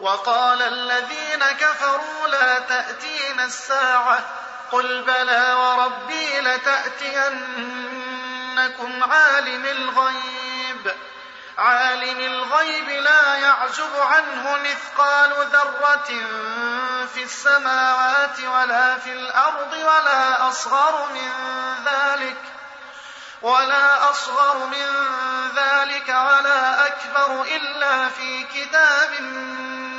وقال الذين كفروا لا تأتين الساعة قل بلى وربي لتأتينكم عالم الغيب. عالم الغيب لا يعزب عنه مثقال ذرة في السماوات ولا في الأرض ولا أصغر من ذلك ۖ ولا أصغر من ذلك ولا أكبر إلا في كتاب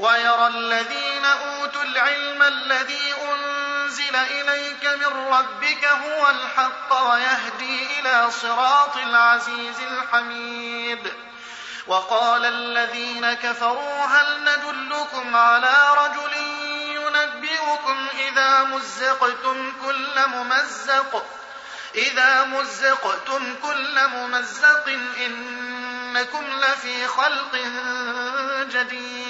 ويرى الذين أوتوا العلم الذي أنزل إليك من ربك هو الحق ويهدي إلى صراط العزيز الحميد. وقال الذين كفروا هل ندلكم على رجل ينبئكم إذا مزقتم كل ممزق؟ إذا مزقتم كل ممزق إنكم لفي خلق جديد.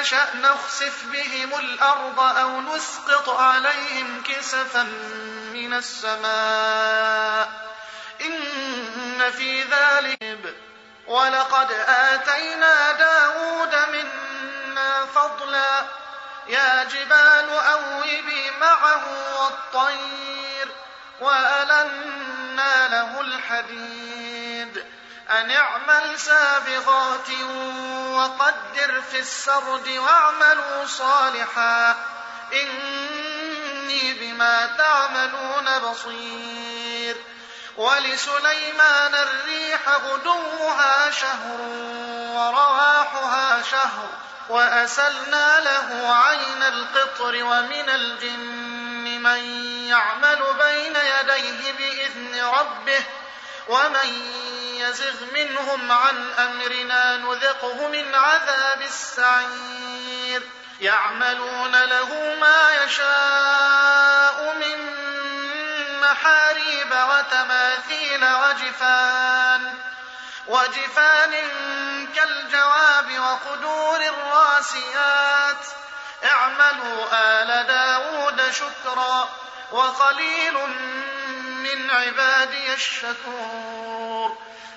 نشأ نخسف بهم الأرض أو نسقط عليهم كسفا من السماء إن في ذلك ولقد آتينا داود منا فضلا يا جبال أوبي معه والطير وألنا له الحديد أن اعمل سابغات وقدر في السرد واعملوا صالحا. إني بما تعملون بصير. ولسليمان الريح غدوها شهر ورواحها شهر وأسلنا له عين القطر ومن الجن من يعمل بين يديه بإذن ربه ومن يزغ منهم عن أمرنا نذقه من عذاب السعير. يعملون له ما يشاء من محاريب وتماثيل وجفان وجفان كالجواب وقدور الراسيات. اعملوا آل داود شكرا وقليل من عبادي الشكور.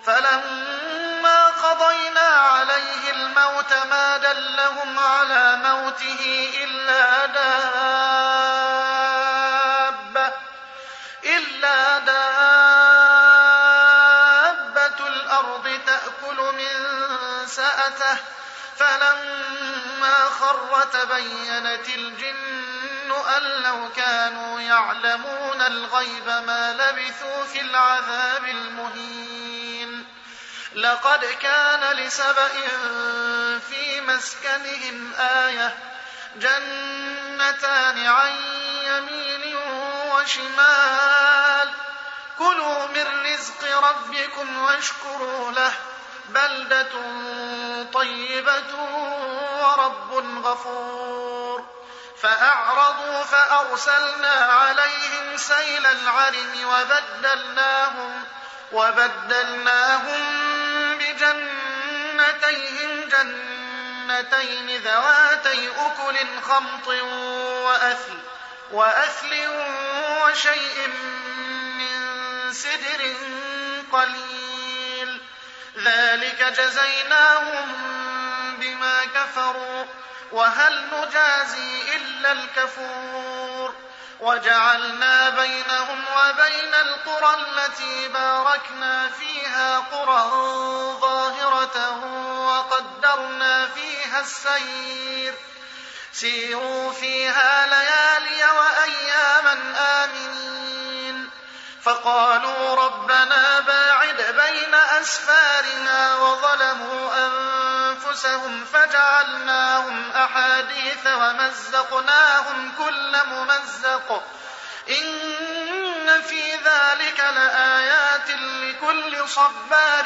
فلما قضينا عليه الموت ما دلهم على موته إلا دابة إلا دابة الأرض تأكل من سأته. فلما خر تبينت الجن أن لو كانوا يعلمون الغيب ما لبثوا في العذاب المهين. لقد كان لسبأ في مسكنهم آية. جنتان عن يمين وشمال. كلوا من رزق ربكم واشكروا له. بلدة طيبة ورب غفور. فأعرضوا فأرسلنا عليهم سيل العرم وبدلناهم وبدلناهم بجنتيهم جنتين ذواتي أكل خمط وأثل وأثل وشيء من سدر قليل. ذلك جزيناهم بما كفروا وهل نجازي إلا الكفور. وجعلنا بينهم وبين القرى التي باركنا فيها قرى ظاهرة وقدرنا فيها السير. سيروا فيها ليالي وأياما آمنين. فقالوا ربنا باعد بين أسفارنا وظلموا أنفسهم فجعلناهم أحاديث ومزقناهم كل ممزق. إن في ذلك لآيات لكل صبار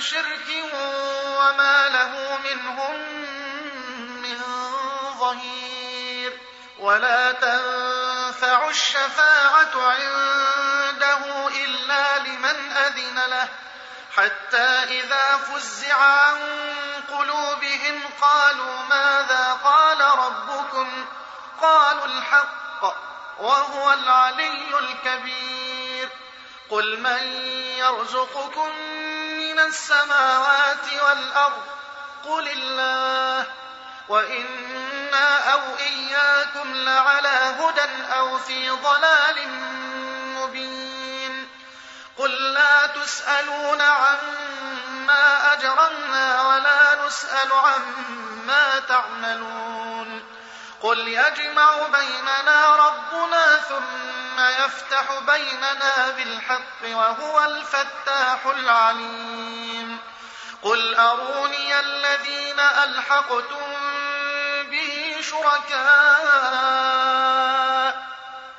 شرك وما له منهم من ظهير ولا تنفع الشفاعة عنده إلا لمن أذن له حتى إذا فزع عن قلوبهم قالوا ماذا قال ربكم؟ قالوا الحق وهو العلي الكبير قل من يرزقكم من السماوات والأرض قل الله وإنا أو إياكم لعلى هدى أو في ضلال مبين قل لا تسألون عما أجرمنا ولا نسأل عما تعملون قل يجمع بيننا ربنا ثم يفتح بيننا بالحق وهو الفتاح العليم قل أروني الذين ألحقتم به شركاء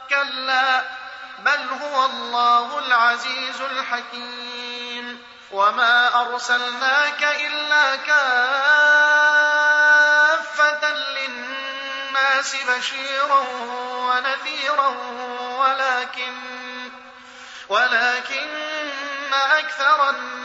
كلا بل هو الله العزيز الحكيم وما أرسلناك إلا كافة للناس بشيرا ونذيرا ولكن ولكن أكثر الناس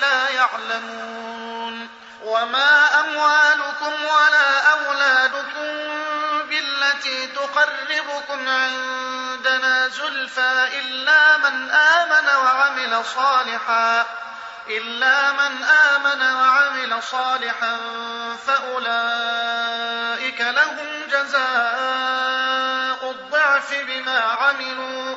لا يعلمون. وما أموالكم ولا أولادكم بالتي تقربكم عندنا زلفى إلا من آمن وعمل صالحا إلا من آمن وعمل صالحا فأولئك لهم جزاء الضعف بما عملوا.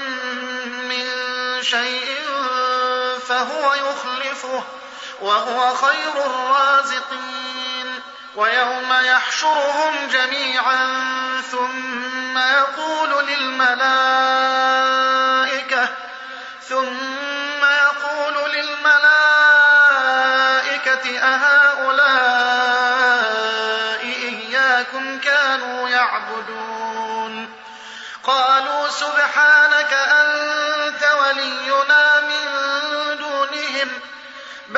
شيء فهو يخلفه وهو خير الرازقين ويوم يحشرهم جميعا ثم يقول للملائكة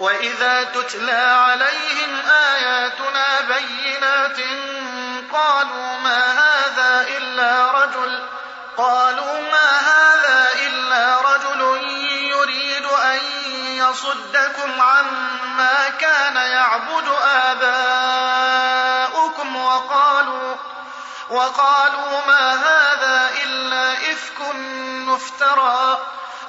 وإذا تتلى عليهم آياتنا بينات قالوا ما هذا إلا رجل قالوا ما هذا إلا رجل يريد أن يصدكم عما كان يعبد آباؤكم وقالوا وقالوا ما هذا إلا إفك مفترى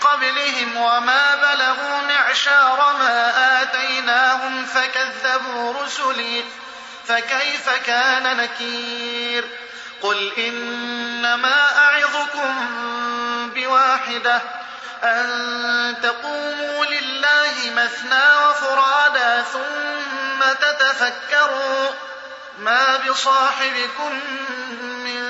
قبلهم وما بلغوا معشار ما آتيناهم فكذبوا رسلي فكيف كان نكير قل إنما أعظكم بواحدة أن تقوموا لله مثنى وفرادا ثم تتفكروا ما بصاحبكم من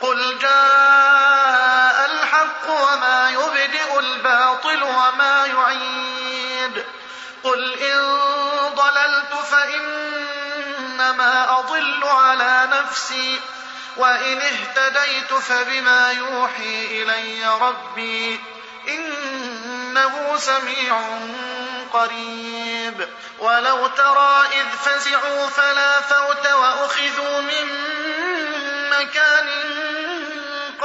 قل جاء الحق وما يبدئ الباطل وما يعيد قل إن ضللت فإنما أضل على نفسي وإن اهتديت فبما يوحي إلي ربي إنه سميع قريب ولو ترى إذ فزعوا فلا فوت وأخذوا من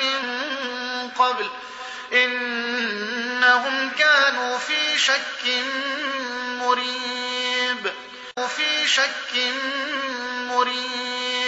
من قبل إنهم كانوا في شك مريب. في شك مريب.